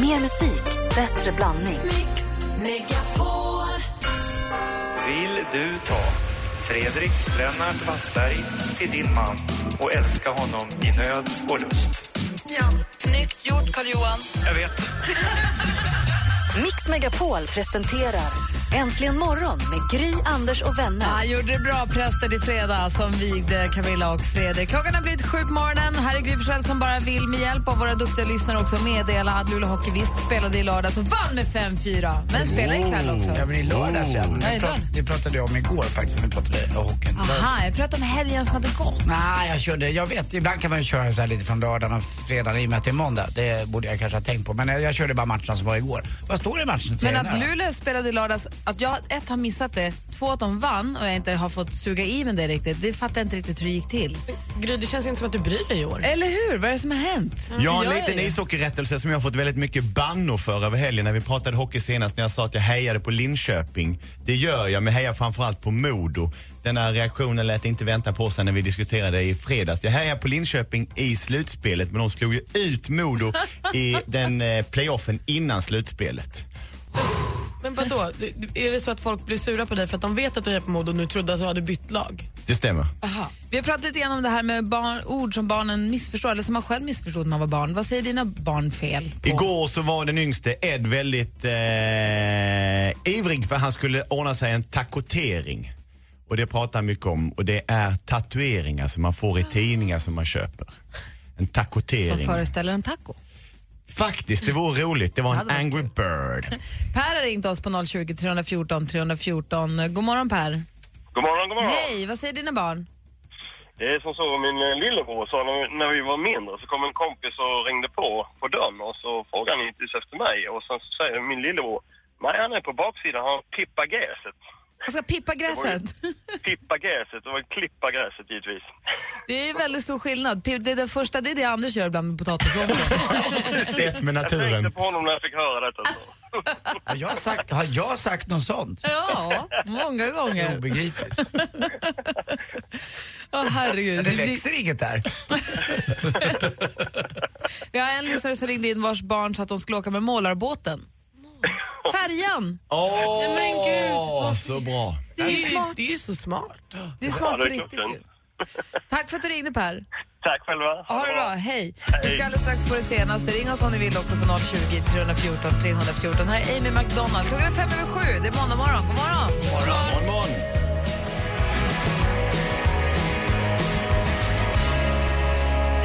Mer musik, bättre blandning. Mix Megapol. Vill du ta Fredrik Lennart Wassberg till din man och älska honom i nöd och lust? Ja. Snyggt gjort, Carl-Johan. Jag vet. Mix Megapol presenterar Äntligen morgon med Gry, Anders och vänner. Han gjorde det bra, präster i fredag som vigde Camilla och Fredrik. Klockan har blivit sju på morgonen. Här är Gry Forssell som bara vill med hjälp av våra duktiga lyssnare också meddela att Luleå Hockey visst spelade i lördags och vann med 5-4. Men spelar ikväll också. Ja, men i lördags ja. Men Ja, det, prat, det pratade jag om igår faktiskt, när vi pratade om hockeyn. Aha, jag pratar om helgen som hade gått. Nej, jag körde, jag vet, ibland kan man ju köra så här lite från lördagen och fredagen i och med att det är måndag. Det borde jag kanske ha tänkt på. Men jag, jag körde bara matcherna som var igår. Vad står det i matchen? Men att? Luleå spelade i lördags, att jag ett har missat det, två att de vann och jag inte har fått suga i mig det riktigt, det fattar jag inte riktigt hur det gick till. Gry, det känns inte som att du bryr dig i år. Eller hur? Vad är det som har hänt? Jag har en liten ishockeyrättelse som jag har fått väldigt mycket bannor för över helgen när vi pratade hockey senast när jag sa att jag hejade på Linköping. Det gör jag, men hejar framförallt på Modo. Den här reaktionen lät inte vänta på sig när vi diskuterade i fredags. Jag hejar på Linköping i slutspelet men de slog ju ut Modo i den eh, playoffen innan slutspelet. Men vadå? Är det så att folk blir sura på dig för att de vet att du är på Modo och nu trodde att du hade bytt lag? Det stämmer. Aha. Vi har pratat lite grann om det här med barn, ord som barnen missförstår, eller som man själv missförstod när man var barn. Vad säger dina barn fel på? Igår så var den yngste Ed väldigt eh, ivrig för han skulle ordna sig en takotering. Och det pratar han mycket om och det är tatueringar som man får i tidningar som man köper. En Som takotering. föreställer en taco. Faktiskt, det vore roligt. Det var en Angry Bird. Per har ringt oss på 020 314 314. God morgon Per. God morgon, god morgon. Hej, vad säger dina barn? Det är som så, min eh, lillebror sa när, när vi var mindre så kom en kompis och ringde på på dörren och så frågade han givetvis efter mig och sen så säger min lillebror Nej, han är på baksidan, han pippar gräset. Jag ska pippa gräset. Pippa gräset, var klippa gräset givetvis. Det är väldigt stor skillnad. Det, det första det är det Anders gör ibland med är ett med Jag tänkte naturen. på honom när jag fick höra detta. Har jag sagt, har jag sagt något sånt? ja, många gånger. Obegripligt. Åh herregud. Det växer inget där. Vi har en lyssnare som ringde in vars barn sa att de skulle åka med målarbåten. Färjan! Åh, Nej, men gud. så bra. Det är ju smart. det är ju så smart. Det är smart Ja, på det är riktigt ju. Tack för att du ringde Per. Tack själva. Ha det bra, hej. Vi ska alldeles strax få det senaste. Ring oss om ni vill också på 020 314 314. Här är Amy McDonald. Klockan är fem över sju. Det är måndag morgon. God morgon! Morgon, morgon.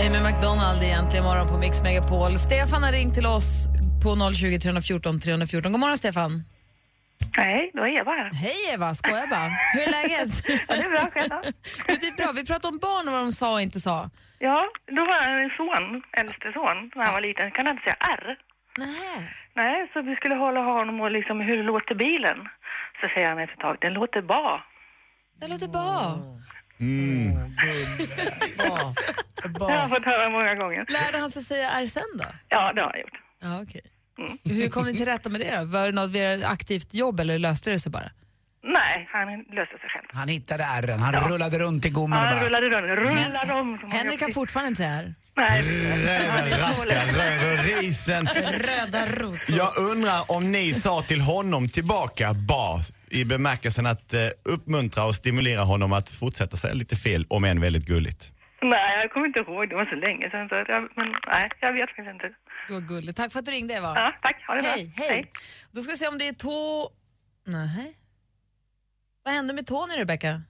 Amy McDonald egentligen morgon på Mix Megapol. Stefan har ringt till oss på 020 314 314. God morgon Stefan. Nej, det var Eva här. Hej Eva, skojar bara. Hur är läget? Ja, det är bra, själv då? det är bra. Vi pratade om barn och vad de sa och inte sa. Ja, då var en son, äldste son, när han var liten, kan han inte säga R. Nej. Nej, så vi skulle hålla honom och liksom, hur låter bilen? Så säger han efter ett tag, den låter bra. Det låter bra. Det har jag fått höra många gånger. Lärde han sig säga R sen då? Ja, det har han gjort. Ja, okej. Hur kom ni till rätta med det då? Var det något mer aktivt jobb eller löste det sig bara? Nej, han löste sig själv. Han hittade ärren, han rullade runt i gommen och Han bara... rullade runt, rullade om. han Henrik kan fortfarande inte säga R. Nej, Röven raskar, röven risen. Röda rosor. Jag undrar om ni sa till honom tillbaka ba i bemärkelsen att eh, uppmuntra och stimulera honom att fortsätta säga lite fel, om än väldigt gulligt. Nej, jag kommer inte ihåg, det var så länge sedan. Så jag, men nej, jag vet faktiskt inte. Det var gulligt. Tack för att du ringde Eva. Ja, tack, ha det Hej, bra. hej. Då ska vi se om det är tå... Nej. Vad hände med Tony, Rebecca?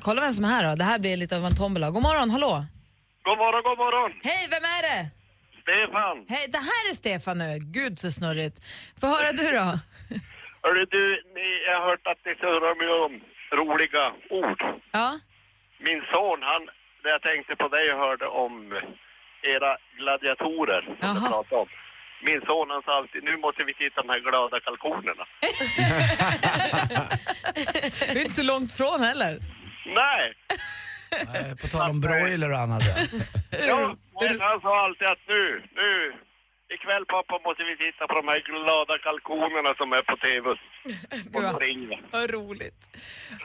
Kolla vem som är här då. Det här blir lite av en tombola. God morgon, hallå! God morgon, god morgon. Hej, vem är det? Stefan. Hej, det här är Stefan nu. Gud så snurrigt. Få höra du då. Hörru du, ni, jag har hört att ni surrar med om roliga ord. Ja. Min son, han, när jag tänkte på dig och hörde om era gladiatorer som du pratade om. Min son han sa alltid, nu måste vi titta på de här glada kalkonerna. Du är inte så långt från heller. Nej! Eh, På tal om broiler och annat. ja. Ja, men han sa alltid att nu, nu, ikväll pappa måste vi titta på de här glada kalkonerna som är på TV. Vad- Och roligt.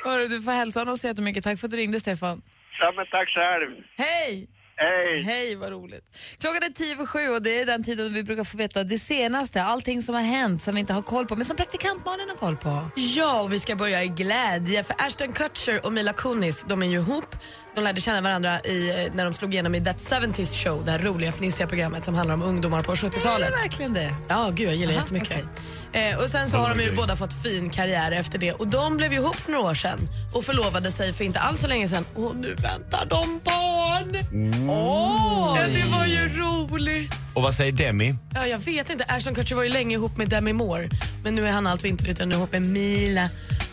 Hörru, du får hälsa honom så jättemycket. Tack för att du ringde, Stefan. Ja men tack själv. Hej! Hej! Hej, vad roligt. Klockan är tio för sju och det är den tiden vi brukar få veta det senaste, allting som har hänt som vi inte har koll på, men som praktikant Malin har koll på. Ja, och vi ska börja i glädje för Ashton Kutcher och Mila Kunis, de är ju ihop. De lärde känna varandra i, eh, när de slog igenom i That 70s Show, det här roliga fnissiga programmet som handlar om ungdomar på 70-talet. Är det verkligen det? Ja, gud jag gillar Aha, jättemycket. Eh, och sen så har de ju båda fått fin karriär efter det och de blev ju ihop för några år sedan och förlovade sig för inte alls så länge sedan och nu väntar de barn. Ja, det var ju roligt. Och vad säger Demi? Ja, jag vet inte. Ashton Kutcher var ju länge ihop med Demi Moore men nu är han alltså inte utan ihop med Mila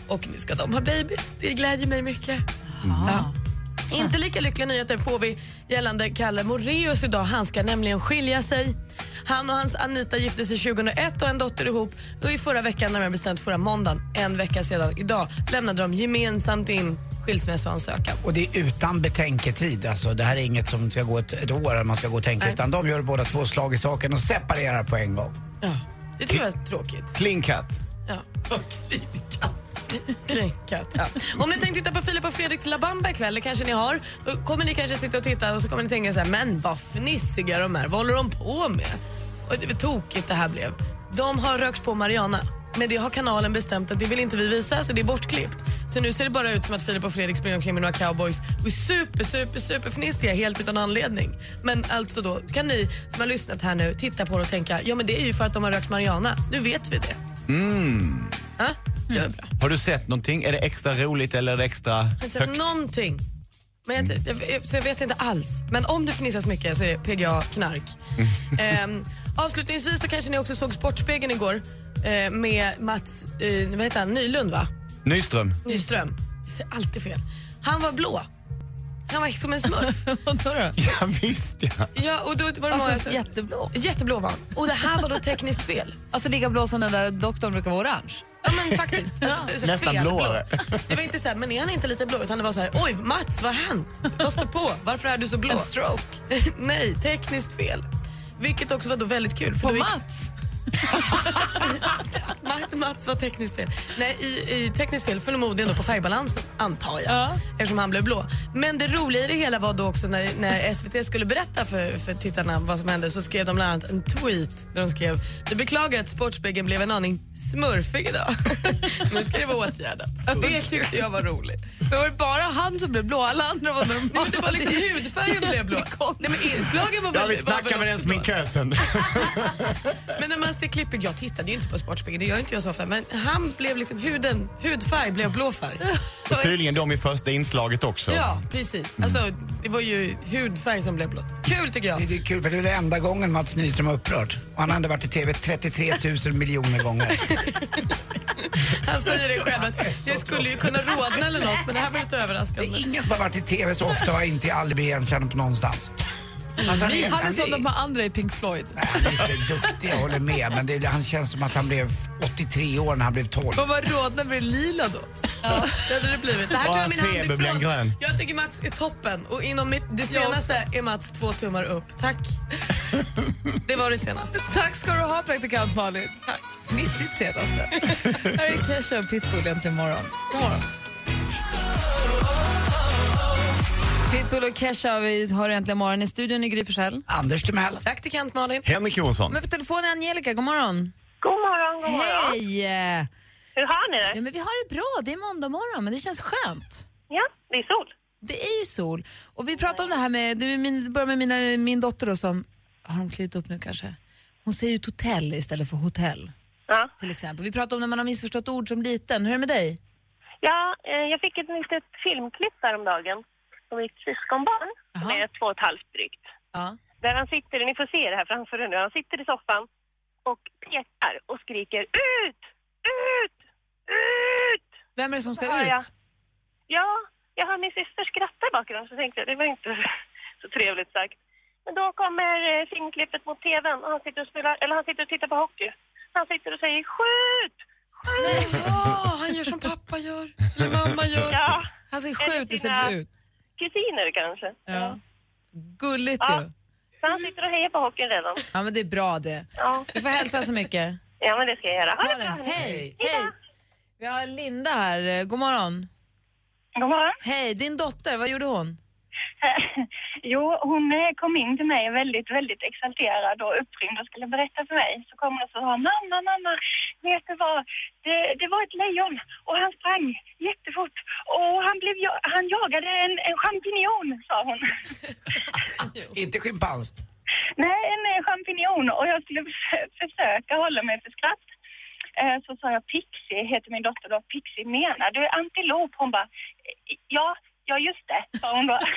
och nu ska de ha babys. Det glädjer mig mycket. Ja. Inte lika lyckliga nyheter får vi gällande Kalle Moreus idag. Han ska nämligen skilja sig. Han och hans Anita gifte sig 2001 och en dotter ihop. Och I förra veckan, närmare bestämt förra måndagen, en vecka sedan idag, lämnade de gemensamt in skilsmässoansökan. Och det är utan betänketid. Alltså, det här är inget som ska gå ett, ett år eller man ska gå och tänka Nej. utan de gör båda två slag i saken och separerar på en gång. Ja, det tycker jag är tråkigt. Clean cut. Ja. Kränkat. Ja. Om ni tänkte titta på Filip och Fredriks La Bamba ikväll, det kanske ni har, då kommer ni kanske sitta och titta och så kommer ni tänka så här, men vad fnissiga de är, vad håller de på med? Och det var tokigt det här blev. De har rökt på Mariana, men det har kanalen bestämt att det vill inte vi visa så det är bortklippt. Så nu ser det bara ut som att Filip och Fredrik springer omkring med några cowboys och är super, super, super fnissiga helt utan anledning. Men alltså då kan ni som har lyssnat här nu titta på det och tänka, ja men det är ju för att de har rökt Mariana. Nu vet vi det. Mm. Ja, det bra. Har du sett någonting? Är det extra roligt eller är det extra Jag har inte sett högt? någonting. Men jag, jag, jag, så jag vet inte alls. Men om det fnissas mycket så är det PGA knark. Ehm, avslutningsvis så kanske ni också såg Sportspegeln igår eh, med Mats eh, vad heter han? Nylund va? Nyström? Nyström. Jag säger alltid fel. Han var blå. Han var som en smurf. Vadå då? Ja, visst ja. ja, och då var det många Alltså som- jätteblå. Jätteblå var han. Och det här var då tekniskt fel. Alltså lika blå som den där doktorn brukar vara orange. Ja men faktiskt. Alltså, det är så Nästan blåare. blå. Det var inte så här, men är han inte lite blå? Utan det var så här, oj Mats vad har hänt? Vad står på? Varför är du så blå? En stroke. Nej, tekniskt fel. Vilket också var då väldigt kul. För På då gick- Mats? Ma- Mats var tekniskt fel. Nej, i, i tekniskt fel förmodligen då på färgbalansen, antar jag. Ja. Eftersom han blev blå. Men det roliga i det hela var då också när, när SVT skulle berätta för, för tittarna vad som hände så skrev de bland annat en tweet där de skrev Vi beklagar att Sportspegeln blev en aning smurfig idag. nu ska det vara åtgärdat. Det tyckte jag var roligt. Det var bara han som blev blå, alla andra var normala. Nej, det var liksom hudfärgen blev blå. Nej, men inslagen var väl, Ja, vi var snackar väl med den sminkösen. Men när man ser klippet, jag tittade ju inte på Sportspegeln, det gör inte jag så ofta, men han blev liksom, huden, hudfärg blev blå färg. Och tydligen de i första inslaget också. Ja, precis. Alltså, det var ju hudfärg som blev blått. Kul tycker jag. Det är kul för det är den enda gången Mats Nyström har upprört. Och han har ändå varit i TV 33 000 miljoner gånger. Han säger det själv att det skulle ju kunna rodna eller något, men det här var lite Det överraskande. är ingen som har varit i TV så ofta och inte aldrig blir igenkänd på någonstans. Alltså, han, är, Han är han, som de är, här andra i Pink Floyd. han är så duktig, jag håller med. Men det, han känns som att han blev 83 år när han blev 12. Vad var rodna blev lila då? Ja, det hade det blivit. Det här tar jag min hand ifrån. grön. Jag tycker Mats är toppen och inom mitt, det senaste är Mats två tummar upp. Tack. Det var det senaste. Tack ska du ha, praktikant Malin. Tack. Fnissigt senaste. Här är Kesha och Pitbull äntligen morgon. God morgon. Pitbull och Kesha, vi har äntligen morgon i studion i Gry Forssell. Anders Timell. Praktikant Malin. Henrik Jonsson. Men på telefon är Angelica, god morgon. God morgon, god morgon. Hej! Hur har ni det? Ja, men vi har det bra, det är måndag morgon, men det känns skönt. Ja, det är sol. Det är ju sol. Och vi pratar om det här med, det börjar med mina, min dotter då som, har de klivit upp nu kanske? Hon säger ju hotell istället för hotell Ja, till exempel. Vi pratar om när man har missförstått ord som liten. Hur är det med dig? ja eh, jag fick ett litet filmklipp häromdagen på mitt syskonbarn som Jaha. är två och ett halvt drygt. Ja. Där han sitter, ni får se det här framför er nu, han sitter i soffan och pekar och skriker ut, ut, ut. Vem är det som ska ut? Ja, jag hör min syster skratta i bakgrunden så tänkte jag det var inte så trevligt sagt. Men då kommer eh, filmklippet mot tvn och han sitter och spelar, eller han sitter och tittar på hockey. Han sitter och säger skjut, skjut. Ja, han gör som pappa gör, eller mamma gör. Ja, Han säger skjut istället för ut. Kusiner kanske. Ja. Gulligt Ja. ju. Så han sitter och hejar på hockeyn redan. Ja, men det är bra det. Ja, Du får hälsa så mycket. ja men det ska jag göra. Ha det. bra. Hej! Hej! Vi har Linda här. Eh, God morgon. God morgon. Hej, din dotter, vad gjorde hon? Jo, hon eh, kom in till mig väldigt, väldigt exalterad och upprymd och skulle berätta för mig. Så kom hon och sa, mamma, mamma, vet du vad? Det, det var ett lejon och han sprang jättefort och han, blev, han jagade en, en champinjon, sa hon. Inte schimpans. Nej, en eh, champinjon och jag skulle förs- försöka hålla mig för skratt. Eh, Så sa jag Pixie, heter min dotter då. Pixie menar du antilop? Hon bara, ja, ja just det, sa hon då.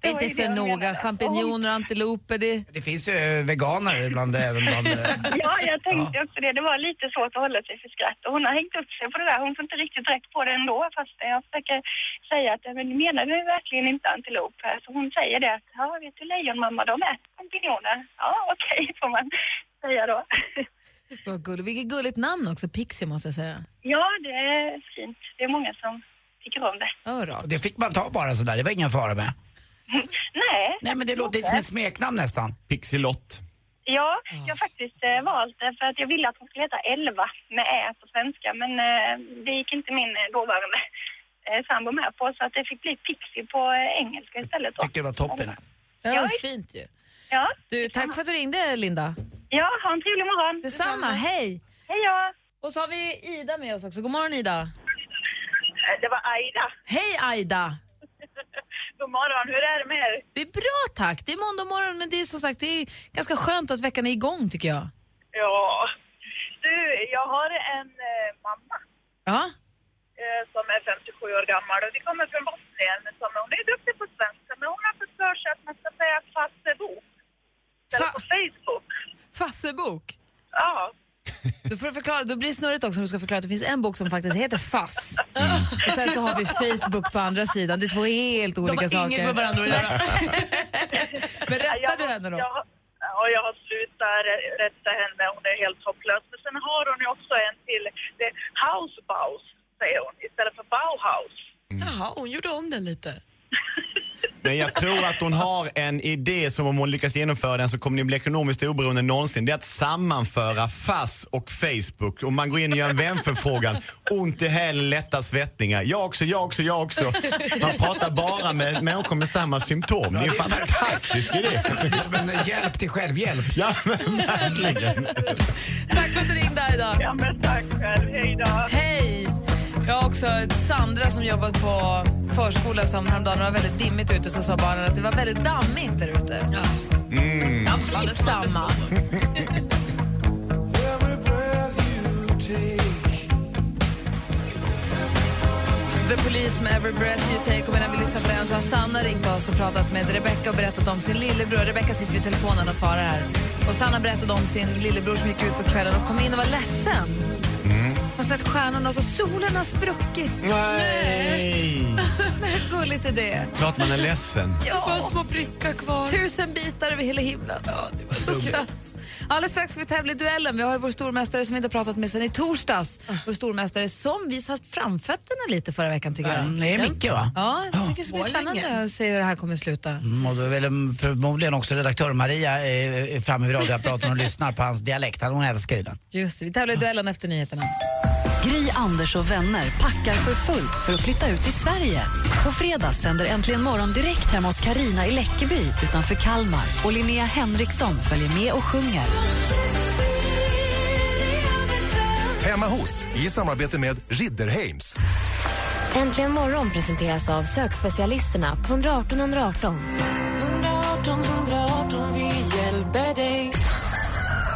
Det är inte så noga. Champinjoner, antiloper, det... Det finns ju veganer ibland även bland... eh, Ja, jag tänkte också det. Det var lite svårt att hålla sig för skratt. Och hon har hängt upp sig på det där. Hon får inte riktigt rätt på det ändå. Fast jag försöker säga att men menar du verkligen inte antilop? Så hon säger det att, ja vet du lejonmamma, de är champinjoner. Ja, okej får man säga då. Vad gulligt. Vilket gulligt namn också, Pixie måste jag säga. Ja, det är fint. Det är många som tycker om det. Och det fick man ta bara sådär, det var ingen fara med. Nej. Nej men det låter lite som ett smeknamn nästan. Pixilott. Ja, jag har faktiskt eh, valt det för att jag ville att hon skulle heta Elva med Ä på svenska. Men eh, det gick inte min eh, dåvarande eh, sambo med på så att det fick bli Pixie på eh, engelska istället. Då. Tyckte det var toppen. Ja, Ja, fint ju. Ja. Du, tack för att du ringde, Linda. ja, ha en trevlig morgon. Detsamma, hej! Hej då. Och så har vi Ida med oss också. God morgon Ida. Det var Aida. Hej Aida! God morgon, hur är det med er? Det är bra tack. Det är måndag morgon men det är som sagt det är ganska skönt att veckan är igång tycker jag. Ja, du, jag har en eh, mamma Ja, eh, som är 57 år gammal och vi kommer från Bosnien. Som, hon är duktig på svenska men hon har fått för sig att man ska säga Facebook. Eller Fa- på Facebook. Fassebok. Ja. Då, får du förklara, då blir det snurrigt också om du ska förklara att det finns en bok som faktiskt heter Fass. Och sen så har vi Facebook på andra sidan. Det är två helt olika De har saker. inget med varandra att göra. Berättar du henne då? Jag, har- ja, jag har slutat rä- rätta henne, hon är helt hopplös. Men sen har hon ju också en till, det är Housebaus, säger hon, istället för Bauhaus. Jaha, hon gjorde om den lite. Men jag tror att hon har en idé som om hon lyckas genomföra den så kommer ni bli ekonomiskt oberoende någonsin. Det är att sammanföra FASS och Facebook. Och man går in och gör en vänförfrågan. Ont i hälen, lätta svettningar. Jag också, jag också, jag också. Man pratar bara med människor med samma symptom. Det är en fantastisk idé. Det är som en hjälp till självhjälp. Ja, men verkligen. Tack för att du ringde Aida. Ja, men tack själv. Hej då. Hej! Jag har också Sandra som jobbat på förskola som häromdagen det var väldigt dimmigt ute så sa barnen att det var väldigt dammigt där ute. Ja. Mm. Skitsamma. The Police med Every Breath You Take. Och medan vi lyssnar på den så har Sanna ringt oss och pratat med Rebecca och berättat om sin lillebror. Rebecca sitter vid telefonen och svarar här. Och Sanna berättade om sin lillebror som gick ut på kvällen och kom in och var ledsen. Har sett stjärnorna och så solen har spruckit. Nej! Men hur gulligt är det? Klart man är ledsen. Bara Ja, små prickar kvar. tusen bitar över hela himlen. Ja, det var så sött. Alldeles strax ska vi tävla i duellen. Vi har ju vår stormästare som vi inte har pratat med sen i torsdags. Vår stormästare som visat framfötterna lite förra veckan tycker jag. Mm, det är Micke va? Ja, jag tycker det ska bli spännande att se hur det här kommer sluta. Mm, och då är väl mm, förmodligen också redaktör Maria eh, är framme vid radioapparaten och lyssnar på hans dialekt. Hon älskar ju den. Just det, vi tävlar i duellen efter nyheterna. Gry, Anders och vänner packar för fullt för att flytta ut i Sverige. På fredag sänder Äntligen morgon direkt hemma hos Karina i Läckeby utanför Kalmar. Och Linnea Henriksson följer med och sjunger. Hemma hos, i samarbete med Ridderheims. Äntligen morgon presenteras av sökspecialisterna på 118 118. 118 118, vi hjälper dig.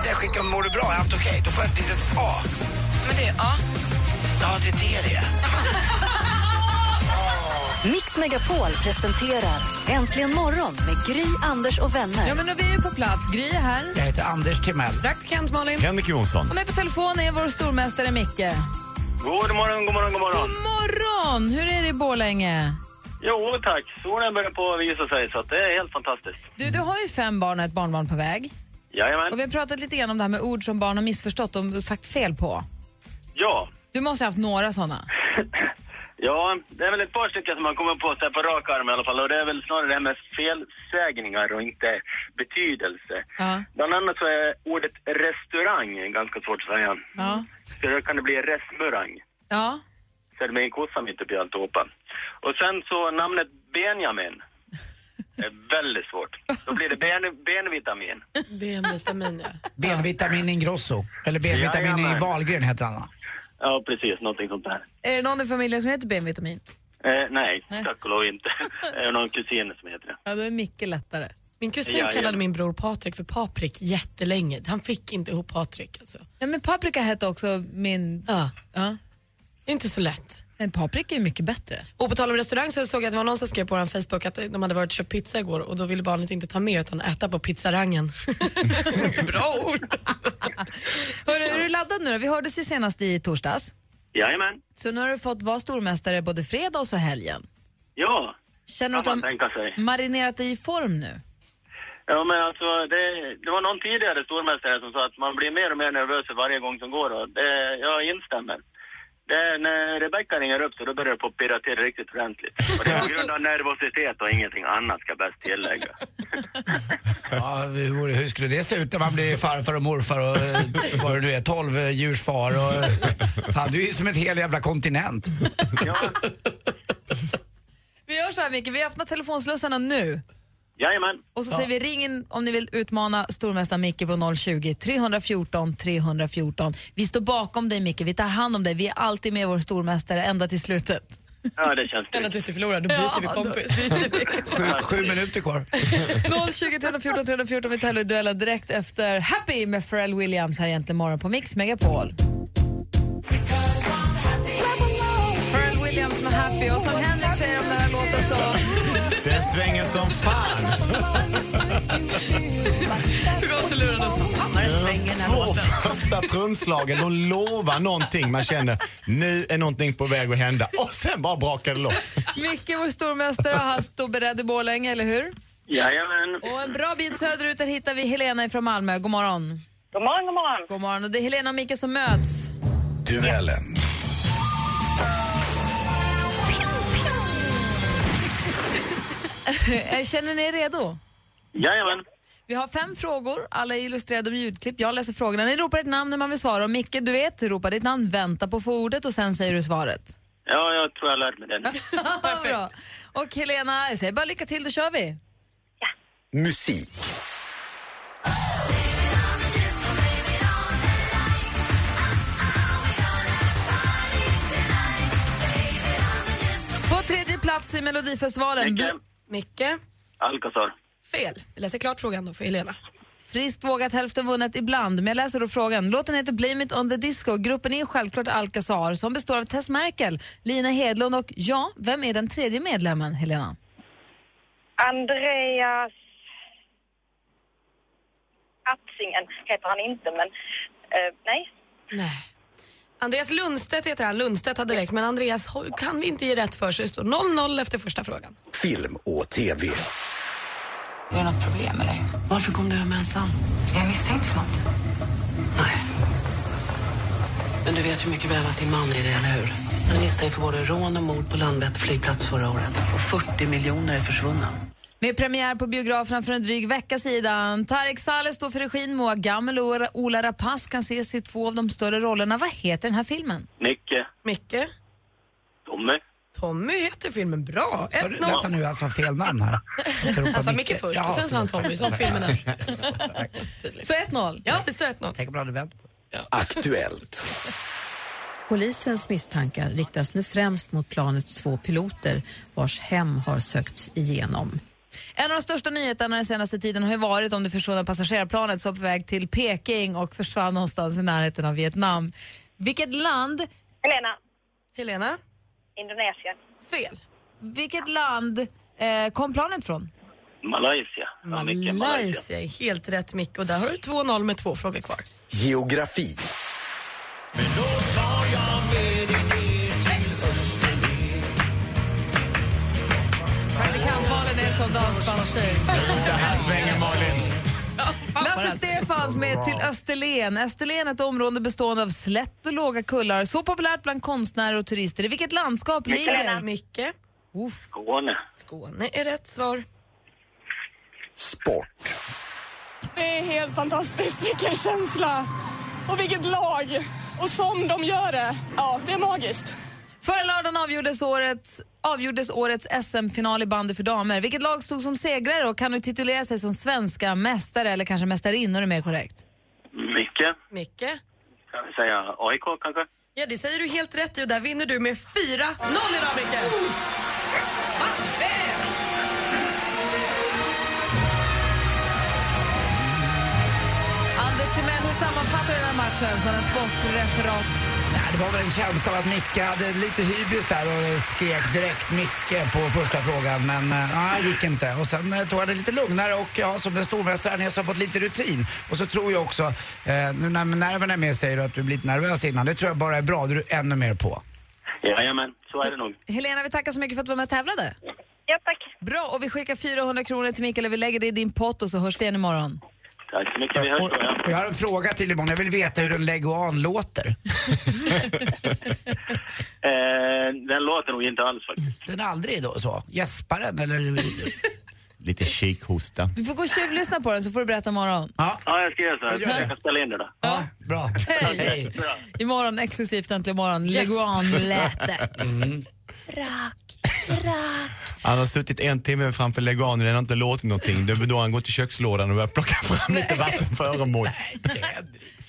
Jag skickar mår du bra, är allt okej? Då får jag ett litet A. Men det, ja. Ja, det är det det är. Mix Megapol presenterar Äntligen morgon med Gry, Anders och vänner. Ja, men nu är vi ju på plats. Gry är här. Jag heter Anders Timell. Praktikant Malin. Henrik Jonsson. Och med på telefon är vår stormästare Micke. God morgon, god morgon, god morgon. God morgon! Hur är det i Borlänge? Jo tack, solen börjar på att visa sig så att det är helt fantastiskt. Du, du har ju fem barn och ett barnbarn på väg. Jajamän. Och vi har pratat lite grann om det här med ord som barn har missförstått och sagt fel på. Ja. Du måste ha haft några sådana. Ja, det är väl ett par stycken som man kommer på så här på rak arm i alla fall. Och det är väl snarare det här med felsägningar och inte betydelse. Ja. Bland annat så är ordet restaurang ganska svårt att säga. Ja. Så då kan det bli restaurang. Ja. Så är det med en kossa mitt uppe i alltihopa. Och sen så namnet Benjamin. Det är väldigt svårt. Då blir det ben, benvitamin. B-vitamin, ja. B-vitamin Ingrosso. Eller B-vitamin i. Wahlgren heter han va? Ja, precis. Någonting sånt där. Är det någon i familjen som heter B-vitamin? Eh, nej, Nej. tack och lov inte. Det är någon kusin som heter det. Ja, då är Micke lättare. Min kusin Ja, ja. kallade min bror Patrik för Paprik jättelänge. Han fick inte ihop Patrik. Alltså. Ja, men paprika hette också min... Ja. Ja. Inte så lätt. Men paprika är mycket bättre. Och på tal om restaurang så såg jag att det var någon som skrev på vår Facebook att de hade varit och köpt pizza igår och då ville barnet inte ta med utan äta på pizzarangen. Bra ord! Hörru, är du laddad nu då? Vi hördes ju senast i torsdags. Jajamän. Så nu har du fått vara stormästare både fredag och så helgen. Ja, Känner du att man du tänka sig. marinerat dig i form nu? Ja, men alltså det, det var någon tidigare stormästare som sa att man blir mer och mer nervös för varje gång som går och det, jag instämmer. Det, när Rebecka ringer upp så då börjar det på pirra till riktigt ordentligt. Och det är på grund av nervositet och ingenting annat ska bäst tillägga. Ja, hur, hur skulle det se ut när man blir farfar och morfar och eh, vad det nu är, tolvdjursfar och... eh, Fan, du är ju som ett hel jävla kontinent. Vi gör så här Micke, vi öppnar telefonslussarna nu. Jajamän. Och så säger vi ring in om ni vill utmana stormästaren Micke på 020 314 314. Vi står bakom dig Micke, vi tar hand om dig. Vi är alltid med vår stormästare ända till slutet. Ja, det känns Ända tills du förlorar, då byter Ja, vi då kompis. byter vi. Sju, sju minuter kvar. 020 314 314. Vi tävlar i duellen direkt efter Happy med Pharrell Williams här egentligen morgon på Mix Megapol. Williams med Happy och som Henrik säger om den här låten så... Det svänger som fan. Du gav oss luren och sa, fan vad det svänger den här låten. trumslagen, de lovar någonting. Man känner, nu är någonting på väg att hända. Och sen bara brakar det loss. Micke, vår stormästare, han står beredd i Borlänge, eller hur? Jajamän. Och en bra bit söderut där hittar vi Helena från Malmö. God morgon. God morgon, god morgon. God morgon. Och det är Helena och Micke som möts. Duellen. Känner ni er redo? Jajamän. Vi har fem frågor, alla är illustrerade med ljudklipp. Jag läser frågorna. Ni ropar ett namn när man vill svara. Och Micke, du vet, ropa ditt namn, vänta på få ordet och sen säger du svaret. Ja, jag tror jag lärt mig det nu. Bra. Och Helena, jag säger bara lycka till, då kör vi. Musik. På tredje plats i Melodifestivalen. Micke. Micke, Alcazar. fel. Vi läser klart frågan då för Helena. Friskt vågat, hälften vunnet ibland. Men jag läser då frågan. Låten heter Blame it on the disco. Gruppen är självklart Alcazar som består av Tess Merkel, Lina Hedlund och ja, vem är den tredje medlemmen, Helena? Andreas Atzingen heter han inte, men eh, nej. Nej. Andreas Lundstedt heter han. Lundstedt hade räckt, men Andreas kan vi inte ge rätt för så det står 0-0 efter första frågan. Film och TV. Är det något problem eller? Varför kom du hem ensam? Jag är misstänkt för något. Nej. Men du vet ju mycket väl att din man är det, eller hur? Han är misstänkt för både rån och mord på Landvetter flygplats förra året. Och 40 miljoner är försvunna. Med premiär på biograferna för en dryg vecka sedan. Tarek Saleh står för regin, Moa Gammel och Ola Rapace kan ses i två av de större rollerna. Vad heter den här filmen? Micke. Micke, Tommy. Tommy heter filmen. Bra. Du 1-0. detta nu alltså fel namn här? Han sa Micke först och sen sa han Tommy, som filmen är. Så 1-0. Ja, det är 1-0. Tänk om du hade vänt på det. Aktuellt. Polisens misstankar riktas nu främst mot planets två piloter vars hem har sökts igenom. En av de största nyheterna den senaste tiden har ju varit om det försvunna passagerarplanet som var på väg till Peking och försvann någonstans i närheten av Vietnam. Vilket land, Helena, Helena, Indonesien. fel. vilket land eh, kom planet från? Malaysia. Malaysia är helt rätt Micke och där har du 2-0 med två frågor kvar. Geografi. Som dansbandstjej. Det här svänger Malin. Lasse Stefans med till Österlen. Österlen är ett område bestående av slätt och låga kullar. Så populärt bland konstnärer och turister. I vilket landskap ligger... Micke, Skåne. Skåne är rätt svar. Sport. Det är helt fantastiskt. Vilken känsla! Och vilket lag! Och som de gör det. Ja, det är magiskt. Förra lördagen avgjordes årets avgjordes årets SM-final i bandy för damer. Vilket lag stod som segrare och kan nu titulera sig som svenska mästare eller kanske mästarinnor är mer korrekt? Micke, Micke? kan vi säga AIK kanske? Ja, det säger du helt rätt i och där vinner du med 4-0 idag, Micke. Va? Anders Timell, hur sammanfattar du den här matchen som en sportreferat? Nej, det var väl en känsla av att Micke hade lite hybris där och skrek direkt Micke på första frågan. Men eh, nej, det gick inte. Och sen eh, tog jag det lite lugnare och ja, som den stormästare så har fått lite rutin. Och så tror jag också, eh, nu när nerverna är med säger du att du blir lite nervös innan. Det tror jag bara är bra. Du är ännu mer på. Jajamän, så är det nog. Helena, vi tackar så mycket för att du var med och tävlade. Ja, tack. Bra, och vi skickar 400 kronor till Mikael. Vi lägger det i din pott och så hörs vi igen imorgon. Tack så mycket, vi hörs då. Ja. och jag har en fråga till imorgon. Jag vill veta hur en leguan låter. Eh, den låter nog inte alls faktiskt. Den är aldrig då så? Gäspar den eller? Lite kikhosta. Du får gå och tjuvlyssna på den så får du berätta imorgon. Ja, Ja, jag ska göra så. Jag gör det. Jag ska spela in det då. ja bra. Hej! Imorgon, exklusivt äntligen imorgon, Leguan-lätet. Mm. Han har suttit en timme framför leganen och den har inte låtit någonting. Det är då han går till kökslådan och börjar plocka fram lite vassen föremål.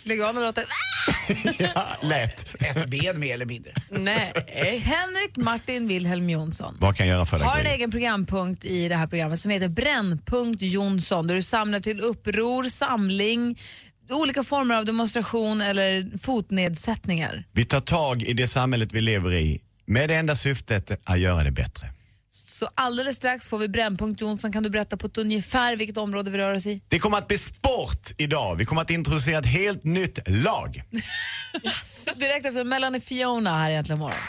Leguanen låter... Ja, lätt. Ett ben mer eller mindre. Nej. Henrik Martin Wilhelm Jonsson Vad kan jag göra för har en dig? egen programpunkt i det här programmet som heter Brännpunkt Jonsson där du samlar till uppror, samling, olika former av demonstration eller fotnedsättningar. Vi tar tag i det samhället vi lever i med det enda syftet att göra det bättre. Så alldeles strax får vi Brännpunkt Jonsson. Kan du berätta på ett ungefär vilket område vi rör oss i? Det kommer att bli sport idag. Vi kommer att introducera ett helt nytt lag. Direkt efter Melanie Fiona här egentligen morgon.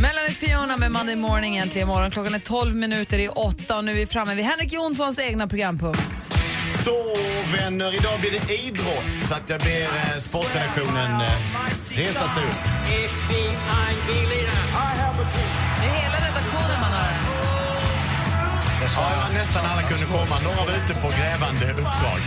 Melanie Fiona med Monday Morning egentligen imorgon. Klockan är 12 minuter i 8 och nu är vi framme vid Henrik Jonssons egna programpunkt. Så vänner, idag blir det idrott så att jag ber eh, sportredaktionen eh, resa sig upp. Det är hela redaktionen man hör. Ja, ja, nästan alla kunde komma. Några var ute på grävande uppdrag.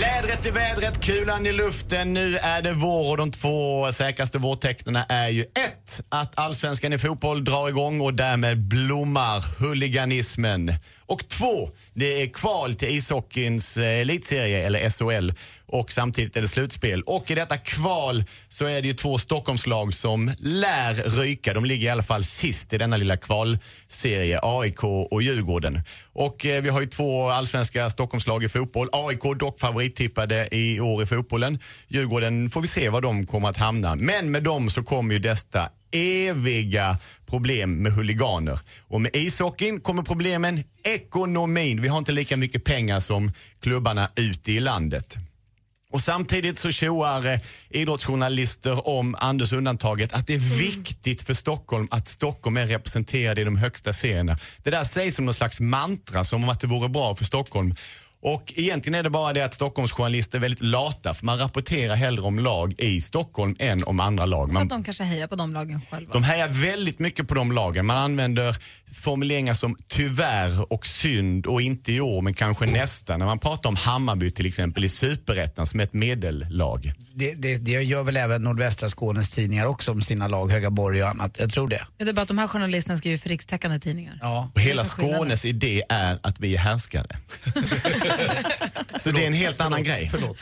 Lädret i vädret, kulan i luften. Nu är det vår och de två säkraste vårtecknen är ju ett, att allsvenskan i fotboll drar igång och därmed blommar huliganismen. Och två, det är kval till ishockeyns eh, elitserie, eller SHL, och samtidigt är det slutspel. Och i detta kval så är det ju två Stockholmslag som lär ryka. De ligger i alla fall sist i denna lilla kvalserie, AIK och Djurgården. Och eh, vi har ju två allsvenska Stockholmslag i fotboll. AIK dock favorittippade i år i fotbollen. Djurgården får vi se var de kommer att hamna. Men med dem så kommer ju detta eviga problem med huliganer. Och med ishockeyn kommer problemen ekonomin. Vi har inte lika mycket pengar som klubbarna ute i landet. Och samtidigt så tjoar eh, idrottsjournalister om Anders undantaget att det är viktigt för Stockholm att Stockholm är representerad i de högsta serierna. Det där sägs som någon slags mantra, som om att det vore bra för Stockholm. Och egentligen är det bara det att Stockholms journalister är väldigt lata för man rapporterar hellre om lag i Stockholm än om andra lag. Man att de kanske hejar på de lagen själva. de hejar väldigt mycket på de lagen. Man använder formuleringar som tyvärr och synd och inte i år men kanske nästa. När man pratar om Hammarby till exempel i superettan som ett medellag. Det, det, det gör väl även nordvästra Skånes tidningar också om sina lag, Högaborg och annat. Jag tror det. Det är bara att de här journalisterna skriver för rikstäckande tidningar. Ja. Och hela. Skånes idé är att vi är härskare. Så det är en helt annan grej. Förlåt.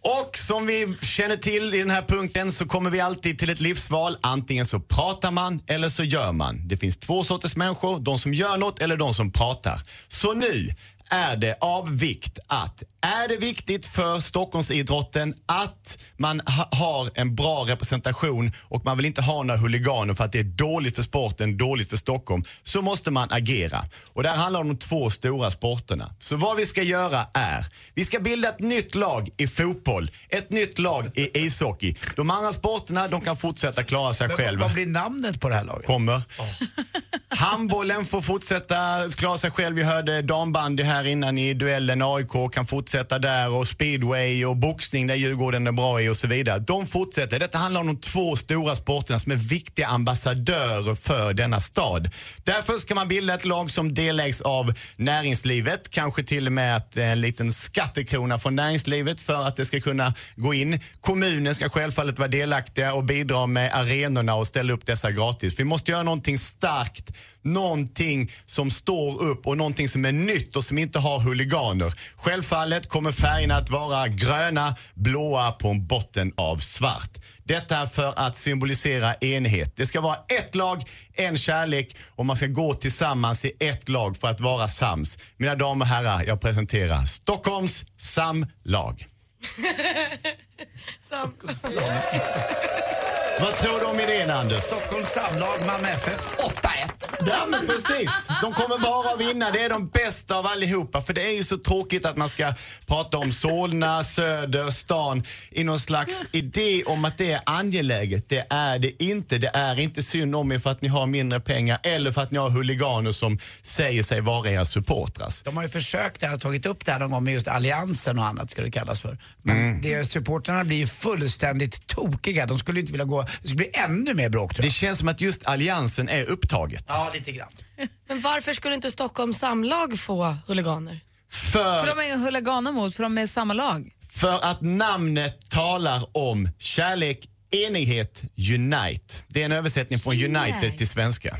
Och som vi känner till i den här punkten så kommer vi alltid till ett livsval. Antingen så pratar man eller så gör man. Det finns två sorters människor, de som gör något eller de som pratar. Så nu är det av vikt att, är det viktigt för Stockholmsidrotten att man ha, har en bra representation och man vill inte ha några huliganer för att det är dåligt för sporten, dåligt för Stockholm, så måste man agera. Och det här handlar om de två stora sporterna. Så vad vi ska göra är, vi ska bilda ett nytt lag i fotboll, ett nytt lag i ishockey. De andra sporterna, de kan fortsätta klara sig Men själva. vad blir namnet på det här laget? Kommer. Handbollen får fortsätta klara sig själv. Vi hörde dambandy här innan i duellen. AIK kan fortsätta där och speedway och boxning där Djurgården är bra i och så vidare. De fortsätter. Detta handlar om de två stora sporterna som är viktiga ambassadörer för denna stad. Därför ska man bilda ett lag som delägs av näringslivet. Kanske till och med att en liten skattekrona från näringslivet för att det ska kunna gå in. Kommunen ska självfallet vara delaktiga och bidra med arenorna och ställa upp dessa gratis. Vi måste göra någonting starkt, någonting som står upp och någonting som är nytt och som inte har huliganer. Självfallet kommer färgerna att vara gröna, blåa på en botten av svart. Detta för att symbolisera enhet. Det ska vara ett lag, en kärlek och man ska gå tillsammans i ett lag för att vara sams. Mina damer och herrar, jag presenterar Stockholms samlag. Vad tror du om idén, Anders? Stockholms samlag, Malmö FF, 8-1. Ja, men precis. De kommer bara vinna. Det är de bästa av allihopa. För det är ju så tråkigt att man ska prata om Solna, Söder, stan i någon slags idé om att det är angeläget. Det är det inte. Det är inte synd om er för att ni har mindre pengar eller för att ni har huliganer som säger sig vara era supportras. De har ju försökt det här och tagit upp det här någon gång med just alliansen och annat ska det kallas för. Men Mm. det, supportrarna blir ju fullständigt tokiga. De skulle inte vilja gå, det skulle bli ännu mer bråk tror Det jag. känns som att just alliansen är upptaget. Ja, lite grann. Men varför skulle inte Stockholms samlag få huliganer? För För, de är inga huliganer mot, för de är samma lag. för att namnet talar om kärlek, enighet, unite. Det är en översättning från united till svenska.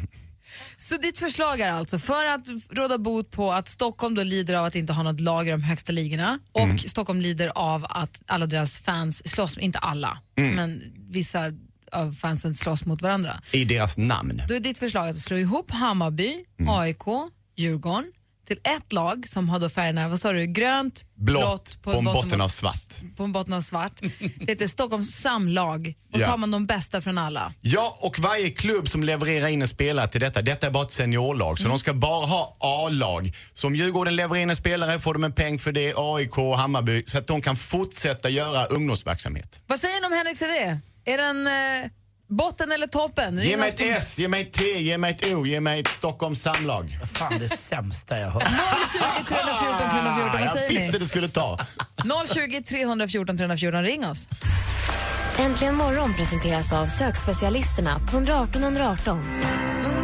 Så ditt förslag är alltså, för att råda bot på att Stockholm då lider av att inte ha något lag i de högsta ligorna och Mm. Stockholm lider av att alla deras fans slåss, inte alla, Mm. men vissa av fansen slåss mot varandra. I deras namn. Då är ditt förslag att slå ihop Hammarby, Mm. AIK, Djurgården till ett lag som har då färgerna, vad sa du, grönt, Blått på en botten av svart. På en botten av svart. Det heter Stockholms samlag och så Ja. tar man de bästa från alla. Ja, och varje klubb som levererar in en spelare till detta, detta är bara ett seniorlag, så de ska bara ha A-lag. Så om Djurgården levererar in en spelare får de en peng för det, AIK och Hammarby, så att de kan fortsätta göra ungdomsverksamhet. Vad säger ni om Henriks idé? Är den eh, botten eller toppen? Ge mig ett S, ge mig ett T, ge mig ett O, ge mig ett Stockholms samlag. Fan det sämsta jag hört. 020 314 314, vad jag säger visste ni? det skulle ta. 020 314 314, ring oss. Äntligen morgon presenteras av sökspecialisterna på 118 118. 118